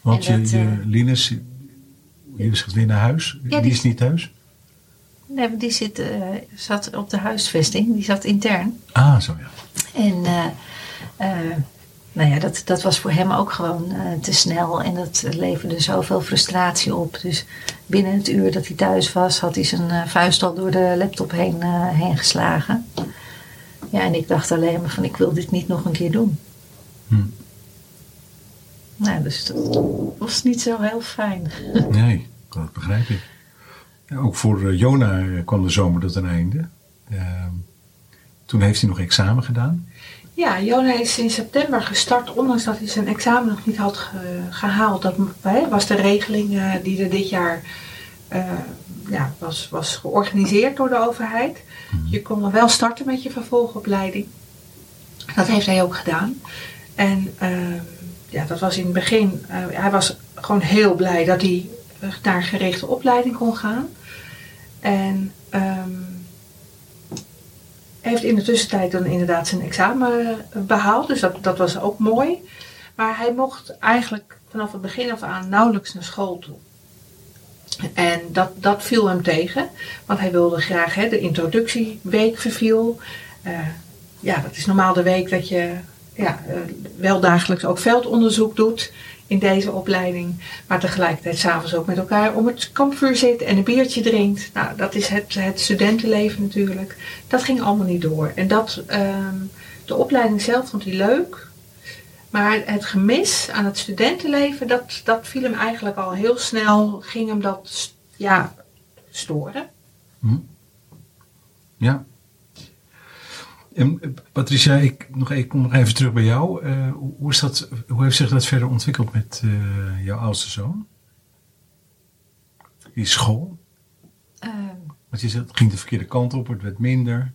[SPEAKER 1] Want je,
[SPEAKER 2] dat,
[SPEAKER 1] je, Linus, Linus gaat weer naar huis.
[SPEAKER 2] Ja,
[SPEAKER 1] die
[SPEAKER 2] die-
[SPEAKER 1] is niet thuis?
[SPEAKER 2] Nee, maar die zit, zat op de huisvesting. Die zat intern.
[SPEAKER 1] Ah, zo ja.
[SPEAKER 2] En nou ja, dat, dat was voor hem ook gewoon eh, te snel. En dat leverde zoveel frustratie op. Dus binnen het uur dat hij thuis was, had hij zijn eh, vuist al door de laptop heen, eh, heen geslagen. Ja, en ik dacht alleen maar van, ik wil dit niet nog een keer doen.
[SPEAKER 1] Hm.
[SPEAKER 2] Nou, dus dat was niet zo heel fijn.
[SPEAKER 1] Nee, dat begrijp ik. Ja, ook voor Jona kwam de zomer tot een einde. Ehm, toen heeft hij nog examen gedaan.
[SPEAKER 6] Ja, Jona is in september gestart, ondanks dat hij zijn examen nog niet had ge- gehaald. Dat hè, was de regeling eh, die er dit jaar eh, ja, was, was georganiseerd door de overheid. Je kon dan wel starten met je vervolgopleiding. Dat heeft hij ook gedaan. En eh, ja, dat was in het begin, hij was gewoon heel blij dat hij naar gerichte opleiding kon gaan. En ehm, heeft in de tussentijd dan inderdaad zijn examen eh, behaald. Dus dat, dat was ook mooi. Maar hij mocht eigenlijk vanaf het begin af aan nauwelijks naar school toe. En dat, dat viel hem tegen. Want hij wilde graag, hè, de introductieweek verviel. Eh, ja, dat is normaal de week dat je ja, eh, wel dagelijks ook veldonderzoek doet in deze opleiding. Maar tegelijkertijd s'avonds ook met elkaar om het kampvuur zit en een biertje drinkt. Nou, dat is het, het studentenleven natuurlijk. Dat ging allemaal niet door. En dat, ehm, de opleiding zelf vond hij leuk. Maar het gemis aan het studentenleven, dat, dat viel hem eigenlijk al heel snel, ging hem dat ja, storen.
[SPEAKER 1] Ja. En eh, Patricia, ik, nog, ik kom nog even terug bij jou. Eh, hoe, is dat, hoe heeft zich dat verder ontwikkeld met eh, jouw oudste zoon? Die school?
[SPEAKER 2] Ehm,
[SPEAKER 1] Want je zegt, het ging de verkeerde kant op, het werd minder.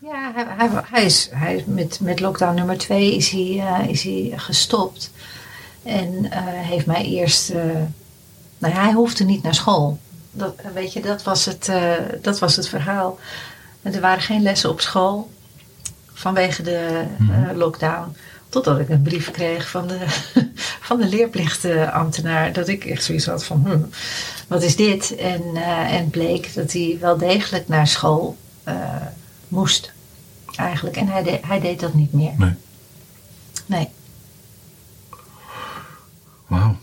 [SPEAKER 2] Ja, hij, hij, hij is, hij is met, met lockdown nummer twee is hij, eh, is hij gestopt. En heeft mij eerst. nou ja, hij hoefde niet naar school. Dat, weet je, dat was, het, dat was het verhaal. En er waren geen lessen op school vanwege de eh, lockdown. Totdat ik een brief kreeg van de, van de leerplichtambtenaar. Dat ik echt zoiets had van, hm, wat is dit? En, eh, en bleek dat hij wel degelijk naar school eh, moest. Eigenlijk. En hij, de- hij deed dat niet meer.
[SPEAKER 1] Nee.
[SPEAKER 2] Nee.
[SPEAKER 1] Wauw.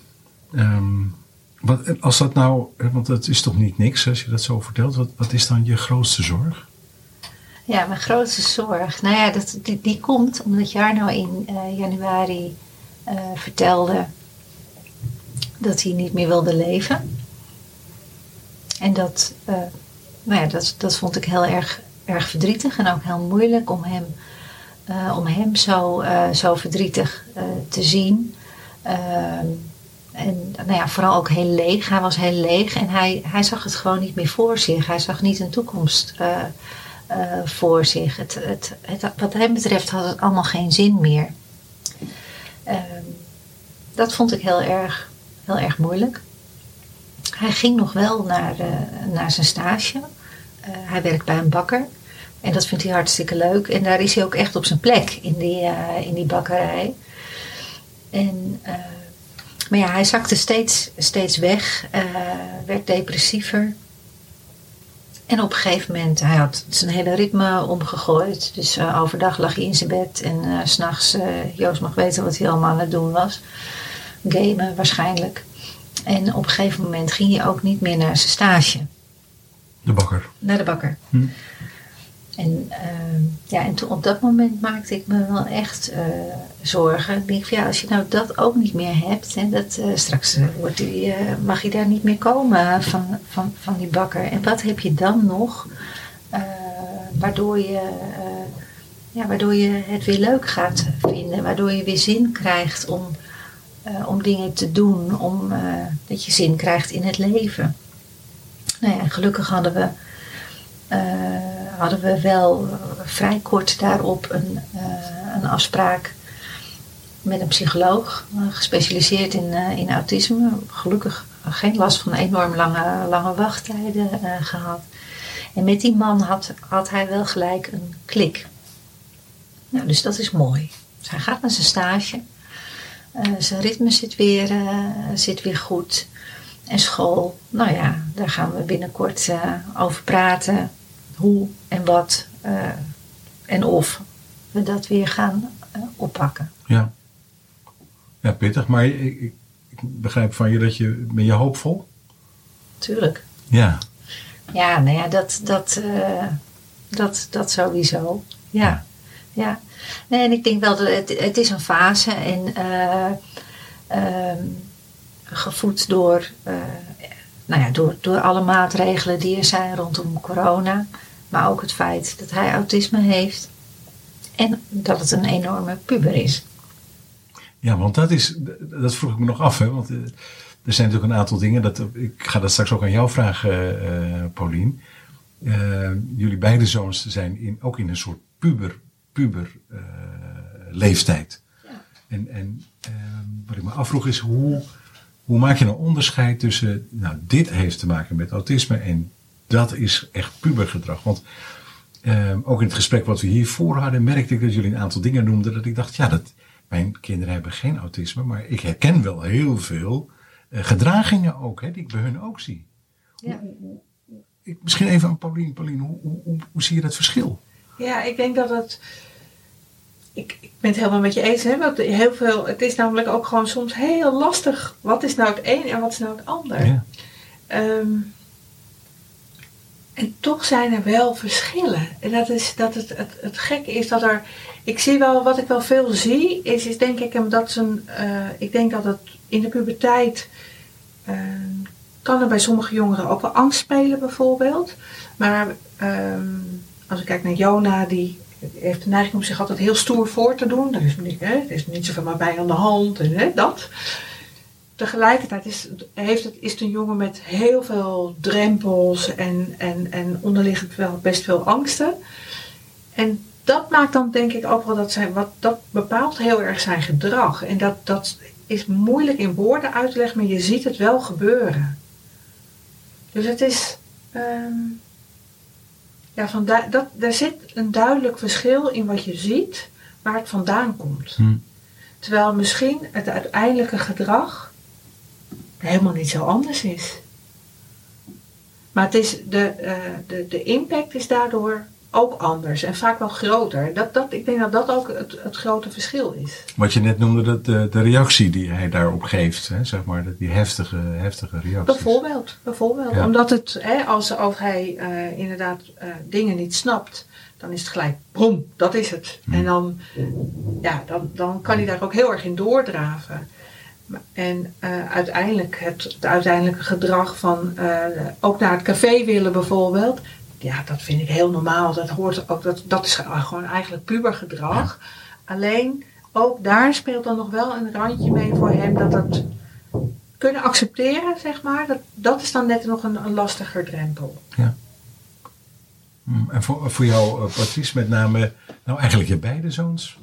[SPEAKER 1] Ehm, wat, als dat nou, want dat is toch niet niks als je dat zo vertelt. Wat, wat is dan je grootste zorg?
[SPEAKER 2] Ja, mijn grootste zorg. Nou ja, dat, die, komt omdat Jarno in eh, januari eh, vertelde dat hij niet meer wilde leven. En dat, eh, nou ja, dat, dat vond ik heel erg, erg verdrietig en ook heel moeilijk om hem om hem zo, zo verdrietig te zien. Ehm, en nou ja, vooral ook heel leeg. Hij was heel leeg en hij, hij zag het gewoon niet meer voor zich. Hij zag niet een toekomst eh, voor zich. Het, het, het, wat hem betreft had het allemaal geen zin meer. Ehm, dat vond ik heel erg, heel erg moeilijk. Hij ging nog wel naar, eh, naar zijn stage. Eh, hij werkt bij een bakker. En dat vindt hij hartstikke leuk. En daar is hij ook echt op zijn plek in die, in die bakkerij. En, maar ja, hij zakte steeds, steeds weg. werd depressiever. En op een gegeven moment, hij had zijn hele ritme omgegooid. Dus eh, overdag lag hij in zijn bed. En eh, s s'nachts, eh Joost mag weten wat hij allemaal aan het doen was. Gamen waarschijnlijk. En op een gegeven moment ging hij ook niet meer naar zijn stage.
[SPEAKER 1] De bakker.
[SPEAKER 2] Naar de bakker.
[SPEAKER 1] Hm.
[SPEAKER 2] En, ja, en toen op dat moment maakte ik me wel echt eh, zorgen. Ik denk van ja, als je nou dat ook niet meer hebt. En dat, eh, straks eh, wordt die, eh, mag je daar niet meer komen van, van, van die bakker. En wat heb je dan nog? waardoor, je, ja, waardoor je het weer leuk gaat vinden. Waardoor je weer zin krijgt om, om dingen te doen. Om, dat je zin krijgt in het leven. Nou ja, gelukkig hadden we hadden we wel vrij kort daarop een, eh, een afspraak met een psycholoog, eh, gespecialiseerd in, eh, in autisme. Gelukkig geen last van enorm lange, lange wachttijden eh, gehad. En met die man had, had hij wel gelijk een klik. Nou, dus dat is mooi. Dus hij gaat naar zijn stage. Zijn ritme zit weer, zit weer goed. En school, nou ja, daar gaan we binnenkort over praten. Hoe en wat en of we dat weer gaan oppakken.
[SPEAKER 1] Ja. Ja, pittig. Maar ik, ik, begrijp van je dat je... Ben je hoopvol?
[SPEAKER 2] Tuurlijk.
[SPEAKER 1] Ja.
[SPEAKER 2] Ja, nou ja, dat, dat, eh, dat, dat sowieso. Ja. ja. Nee, en ik denk wel dat het, het is een fase en eh, ehm, gevoed door, eh, nou ja, door, door alle maatregelen die er zijn rondom corona. Maar ook het feit dat hij autisme heeft. En dat het een enorme puber is.
[SPEAKER 1] Ja, want dat is... Dat vroeg ik me nog af, hè. Want eh, er zijn natuurlijk een aantal dingen... Dat, ik ga dat straks ook aan jou vragen, eh Paulien. Jullie beide zoons zijn in, ook in een soort puber, puber leeftijd. En, en eh, wat ik me afvroeg is, hoe, hoe maak je een onderscheid tussen... Nou, dit heeft te maken met autisme en dat is echt pubergedrag. Want ook in het gesprek wat we hiervoor hadden, merkte ik dat jullie een aantal dingen noemden. Dat ik dacht, ja, dat, mijn kinderen hebben geen autisme, maar ik herken wel heel veel eh, gedragingen ook, hè, die ik bij hun ook zie.
[SPEAKER 2] Ja.
[SPEAKER 1] Ik, misschien even aan Paulien. Paulien, hoe, hoe, hoe, hoe zie je dat verschil?
[SPEAKER 6] Ja, ik denk dat het. Ik, ik ben het helemaal met je eens. Hè? Want heel veel, het is namelijk ook gewoon soms heel lastig. Wat is nou het een en wat is nou het ander?
[SPEAKER 1] Ja.
[SPEAKER 6] Ehm, en toch zijn er wel verschillen. En dat is dat het, het, het gekke is dat er. Ik zie wel, wat ik wel veel zie, is, is denk ik dat zijn. eh, ik denk dat het in de puberteit. eh, kan er bij sommige jongeren ook wel angst spelen, bijvoorbeeld. Maar ehm, als ik kijk naar Jona, die heeft de neiging om zich altijd heel stoer voor te doen. Er is, hè, er is niet zoveel maar bij aan de hand en hè, dat. Tegelijkertijd is, heeft het, is het een jongen met heel veel drempels en, en, en onderliggend wel best veel angsten. En dat maakt dan denk ik ook wel dat zijn, wat, dat bepaalt heel erg zijn gedrag. En dat, dat is moeilijk in woorden uit te leggen, maar je ziet het wel gebeuren. Dus het is. ehm, ja, van da- dat, daar zit een duidelijk verschil in wat je ziet, waar het vandaan komt.
[SPEAKER 1] Hm.
[SPEAKER 6] Terwijl misschien het uiteindelijke gedrag helemaal niet zo anders is. Maar het is de, eh, de, de impact is daardoor ook anders en vaak wel groter. Dat, dat, ik denk dat dat ook het, het grote verschil is.
[SPEAKER 1] Wat je net noemde, dat de, de reactie die hij daarop geeft, hè, zeg maar, die heftige, heftige reactie.
[SPEAKER 6] Bijvoorbeeld, bijvoorbeeld.
[SPEAKER 1] Ja.
[SPEAKER 6] Omdat het, hè, als, als hij eh, inderdaad eh, dingen niet snapt, dan is het gelijk, boem, dat is het. En dan, ja, dan, dan kan hij daar ook heel erg in doordraven. En eh, uiteindelijk, het, het uiteindelijke gedrag van eh, ook naar het café willen bijvoorbeeld, ja, dat vind ik heel normaal. Dat hoort ook, dat, dat is gewoon eigenlijk pubergedrag. Alleen, ook daar speelt dan nog wel een randje mee voor hem dat het kunnen accepteren, zeg maar, dat, dat is dan net nog een, een lastiger drempel.
[SPEAKER 1] Ja. Mm, En voor, voor jou, eh, Patrice, met name, nou eigenlijk je beide zoons.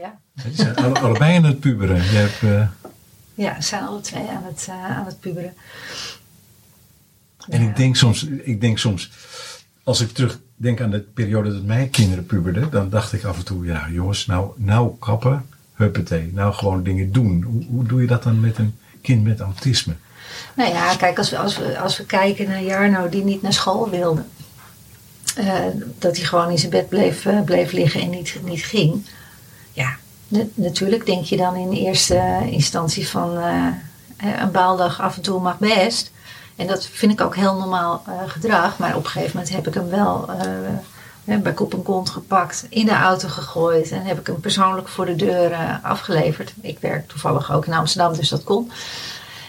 [SPEAKER 2] Ja.
[SPEAKER 1] Die zijn alle, allebei aan het puberen. Je hebt,
[SPEAKER 2] Ja, ze zijn alle twee aan het, eh, aan het puberen.
[SPEAKER 1] en
[SPEAKER 2] Ja.
[SPEAKER 1] ik denk soms, ik denk soms, als ik terugdenk aan de periode dat mijn kinderen puberden, dan dacht ik af en toe, ja jongens, nou, nou kappen, huppatee, nou gewoon dingen doen. Hoe, hoe doe je dat dan met een kind met autisme?
[SPEAKER 2] Nou ja, kijk, als we, als we, als we kijken naar Jarno die niet naar school wilde. eh, dat hij gewoon in zijn bed bleef, eh, bleef liggen en niet, niet ging. Ja, natuurlijk denk je dan in eerste instantie van eh, een baaldag af en toe mag best. En dat vind ik ook heel normaal eh, gedrag. Maar op een gegeven moment heb ik hem wel eh, bij kop en kont gepakt, in de auto gegooid. En heb ik hem persoonlijk voor de deur afgeleverd. Ik werk toevallig ook in Amsterdam, dus dat kon.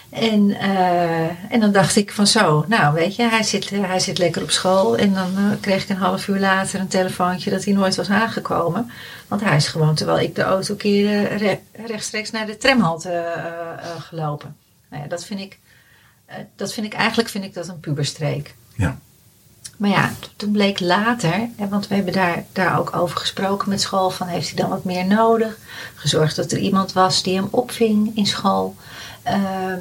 [SPEAKER 2] En, eh, en dan dacht ik van zo, nou weet je, hij zit, eh, hij zit lekker op school. En dan eh, kreeg ik een half uur later een telefoontje dat hij nooit was aangekomen. Want hij is gewoon, terwijl ik de auto keerde, re- rechtstreeks naar de tramhalte eh, eh, gelopen. Nou ja, dat vind ik, eh, dat vind ik eigenlijk vind ik dat een puberstreek.
[SPEAKER 1] Ja.
[SPEAKER 2] Maar ja, toen bleek later, want we hebben daar, daar ook over gesproken met school, van heeft hij dan wat meer nodig? Gezorgd dat er iemand was die hem opving in school. Ehm,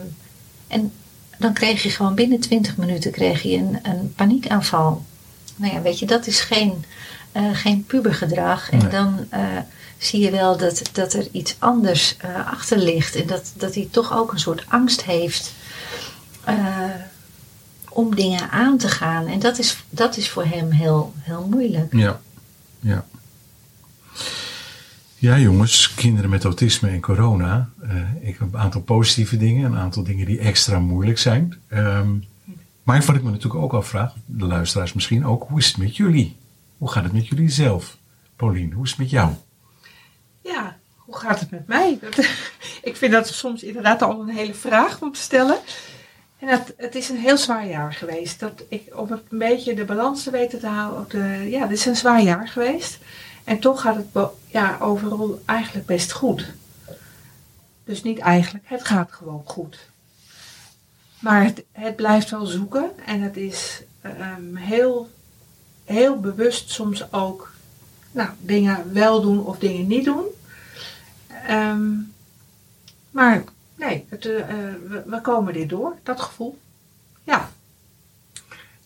[SPEAKER 2] en dan kreeg je gewoon binnen 20 minuten kreeg je een, een paniekaanval. Nou ja, weet je, dat is geen, eh, geen pubergedrag. En dan eh, zie je wel dat, dat er iets anders eh, achter ligt. En dat, dat hij toch ook een soort angst heeft om dingen aan te gaan. En dat is, dat is voor hem heel, heel moeilijk.
[SPEAKER 1] Ja, ja. Ja, jongens, kinderen met autisme en corona. eh, ik heb een aantal positieve dingen, een aantal dingen die extra moeilijk zijn. Ehm, maar wat ik me natuurlijk ook afvraag, de luisteraars misschien ook, hoe is het met jullie? Hoe gaat het met jullie zelf? Paulien, hoe is het met jou?
[SPEAKER 6] Ja, hoe gaat het met mij? Dat, ik vind dat soms inderdaad al een hele vraag om te stellen. En het, het is een heel zwaar jaar geweest. Dat ik om een beetje de balans te weten te houden. De, ja, dit is een zwaar jaar geweest. En toch gaat het ja, overal eigenlijk best goed. Dus niet eigenlijk, het gaat gewoon goed. Maar het, het blijft wel zoeken. En het is ehm, heel, heel bewust soms ook nou, dingen wel doen of dingen niet doen. Ehm, maar nee, het, eh, we, we komen dit door, dat gevoel. Ja,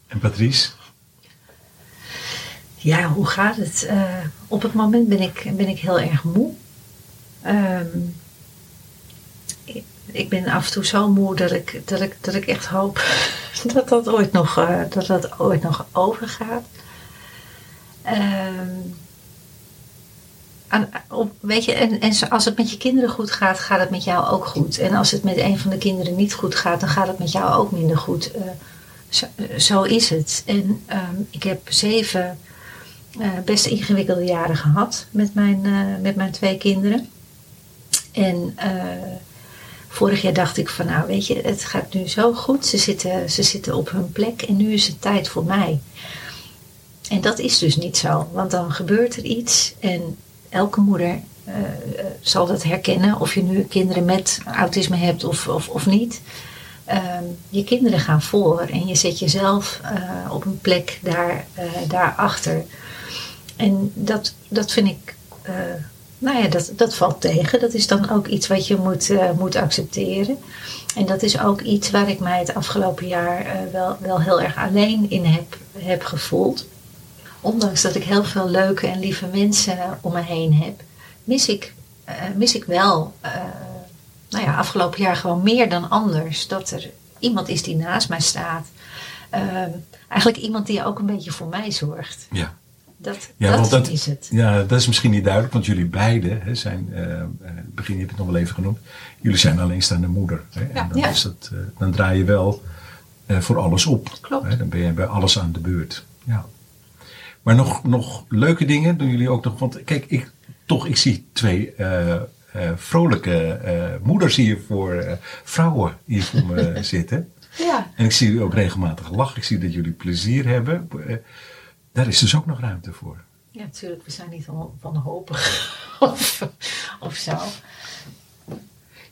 [SPEAKER 1] En Patrice?
[SPEAKER 2] Ja, hoe gaat het? Eh, op het moment ben ik, ben ik heel erg moe. Ehm, ik, ben af en toe zo moe dat ik, dat ik, dat ik echt hoop dat dat ooit nog, eh, dat dat ooit nog overgaat. Ehm, weet je, en, en als het met je kinderen goed gaat, gaat het met jou ook goed. En als het met een van de kinderen niet goed gaat, dan gaat het met jou ook minder goed. Eh, zo, is het. En ehm, ik heb zeven best ingewikkelde jaren gehad met mijn, eh, met mijn twee kinderen. En eh, vorig jaar dacht ik van nou weet je, het gaat nu zo goed. Ze zitten, ze zitten op hun plek en nu is het tijd voor mij. En dat is dus niet zo, want dan gebeurt er iets en elke moeder eh, eh, zal dat herkennen, of je nu kinderen met autisme hebt of, of, of niet. Ehm, je kinderen gaan voor en je zet jezelf eh, op een plek daar, eh, daarachter. En dat, dat vind ik, eh, nou ja, dat, dat valt tegen. Dat is dan ook iets wat je moet, eh, moet accepteren. En dat is ook iets waar ik mij het afgelopen jaar eh, wel, wel heel erg alleen in heb, heb gevoeld. Ondanks dat ik heel veel leuke en lieve mensen om me heen heb, mis ik, mis ik wel, nou ja, afgelopen jaar gewoon meer dan anders. Dat er iemand is die naast mij staat. Ehm, eigenlijk iemand die ook een beetje voor mij zorgt.
[SPEAKER 1] Ja.
[SPEAKER 2] Dat,
[SPEAKER 1] Ja,
[SPEAKER 2] dat, is het.
[SPEAKER 1] Ja, dat is misschien niet duidelijk, want jullie beiden hè, zijn, in het begin heb je het nog wel even genoemd, jullie zijn alleenstaande moeder. Hè, en dan,
[SPEAKER 2] Ja.
[SPEAKER 1] is dat, eh, dan draai je wel voor alles op.
[SPEAKER 6] Klopt.
[SPEAKER 1] Hè, dan ben je bij alles aan de beurt. Ja. Maar nog, nog leuke dingen doen jullie ook nog, want kijk, ik, toch, ik zie twee vrolijke moeders hier voor vrouwen hier voor me zitten.
[SPEAKER 6] ja.
[SPEAKER 1] En ik zie jullie ook regelmatig lachen. Ik zie dat jullie plezier hebben. Daar is dus ook nog ruimte voor.
[SPEAKER 2] Ja, natuurlijk. We zijn niet van- wanhopig of, of zo.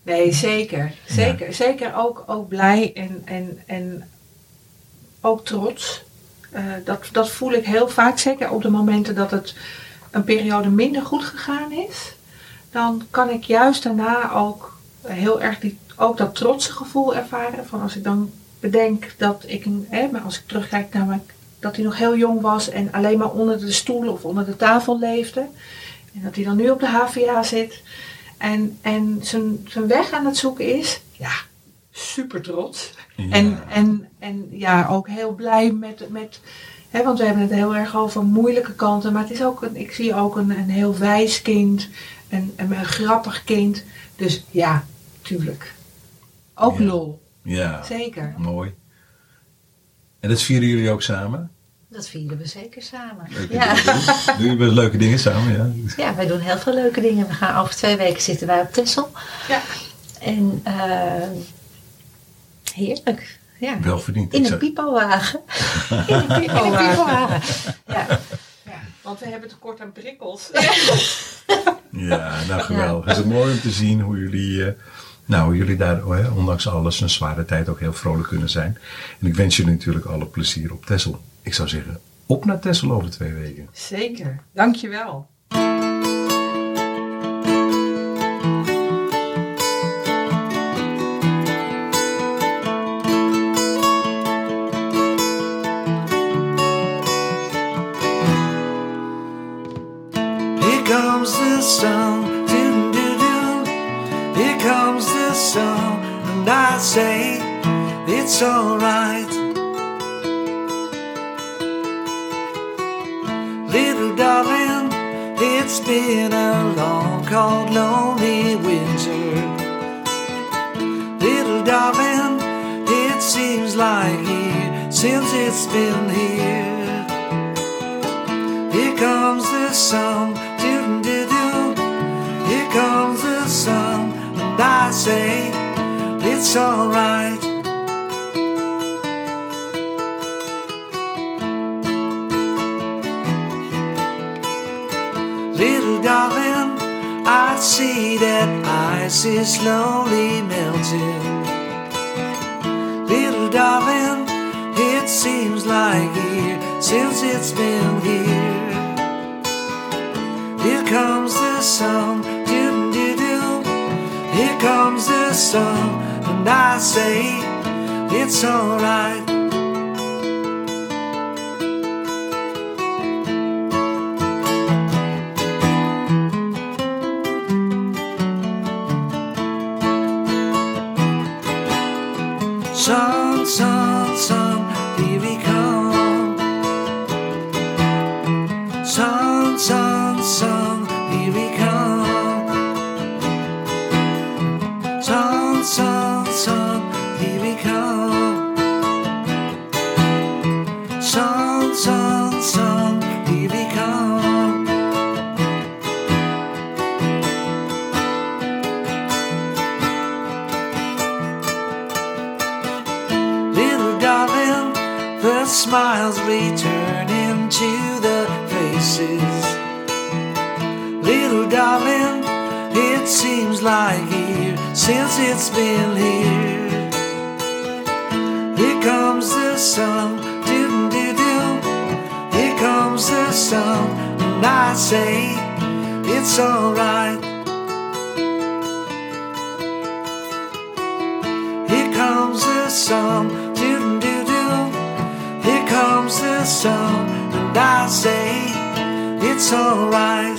[SPEAKER 6] Nee, zeker. Zeker, zeker ook, ook blij en, en, en ook trots. Eh, dat, dat voel ik heel vaak, zeker op de momenten dat het een periode minder goed gegaan is. Dan kan ik juist daarna ook heel erg die, ook dat trotse gevoel ervaren. Van als ik dan bedenk dat ik, hè, maar als ik terugkijk naar mijn, dat hij nog heel jong was en alleen maar onder de stoel of onder de tafel leefde. En dat hij dan nu op de HVA zit en, en zijn, zijn weg aan het zoeken is. Ja, super trots.
[SPEAKER 1] Ja.
[SPEAKER 6] En, en, en ja, ook heel blij met, met hè, want we hebben het heel erg over moeilijke kanten, maar het is ook een, ik zie ook een, een heel wijs kind, een, een, een grappig kind. Dus ja, tuurlijk. Ook
[SPEAKER 1] Ja.
[SPEAKER 6] lol,
[SPEAKER 1] Ja,
[SPEAKER 6] zeker.
[SPEAKER 1] mooi. En dat vieren jullie ook samen?
[SPEAKER 2] Dat vieren we zeker samen.
[SPEAKER 1] Leuke
[SPEAKER 2] Ja.
[SPEAKER 1] dingen doen? Jullie leuke dingen samen? Ja.
[SPEAKER 2] ja, wij doen heel veel leuke dingen. We gaan over twee weken zitten wij op Texel.
[SPEAKER 6] Ja.
[SPEAKER 2] En eh, heerlijk. Ja.
[SPEAKER 1] Wel verdiend.
[SPEAKER 2] In een pipowagen. In een
[SPEAKER 6] pipowagen.
[SPEAKER 2] pipowagen. Ja.
[SPEAKER 6] Ja, want we hebben tekort aan prikkels.
[SPEAKER 1] Ja, nou geweldig. Het is mooi om te zien hoe jullie, eh, nou, jullie daar, oh, hè, ondanks alles, een zware tijd ook heel vrolijk kunnen zijn. En ik wens jullie natuurlijk alle plezier op Texel. Ik zou zeggen, op naar Texel over twee weken.
[SPEAKER 6] Zeker, dankjewel.
[SPEAKER 3] Sun, sun, sun, here we come. Like years since it's been here. Here comes the sun, doo doo doo. Here comes the sun, and I say it's alright. Here comes the sun, doo doo doo. Here comes the sun, and I say it's alright.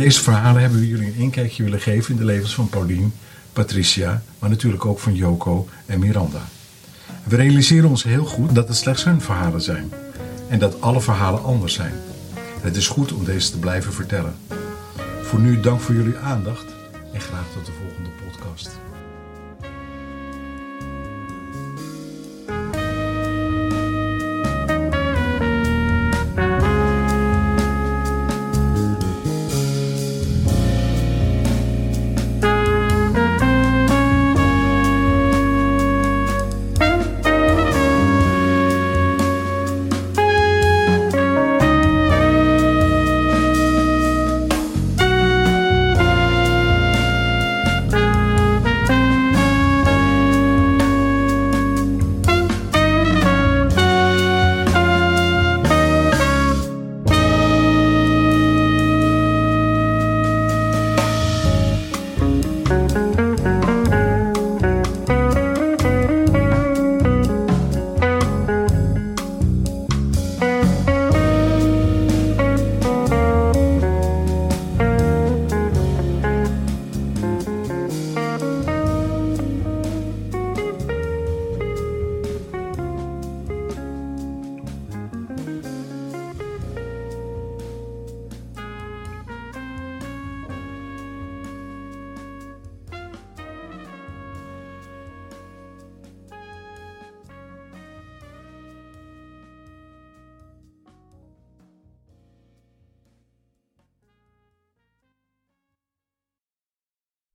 [SPEAKER 1] Deze verhalen hebben we jullie een inkijkje willen geven in de levens van Paulien, Patricia, maar natuurlijk ook van Joko en Miranda. We realiseren ons heel goed dat het slechts hun verhalen zijn en dat alle verhalen anders zijn. Het is goed om deze te blijven vertellen. Voor nu dank voor jullie aandacht en graag tot de volgende podcast.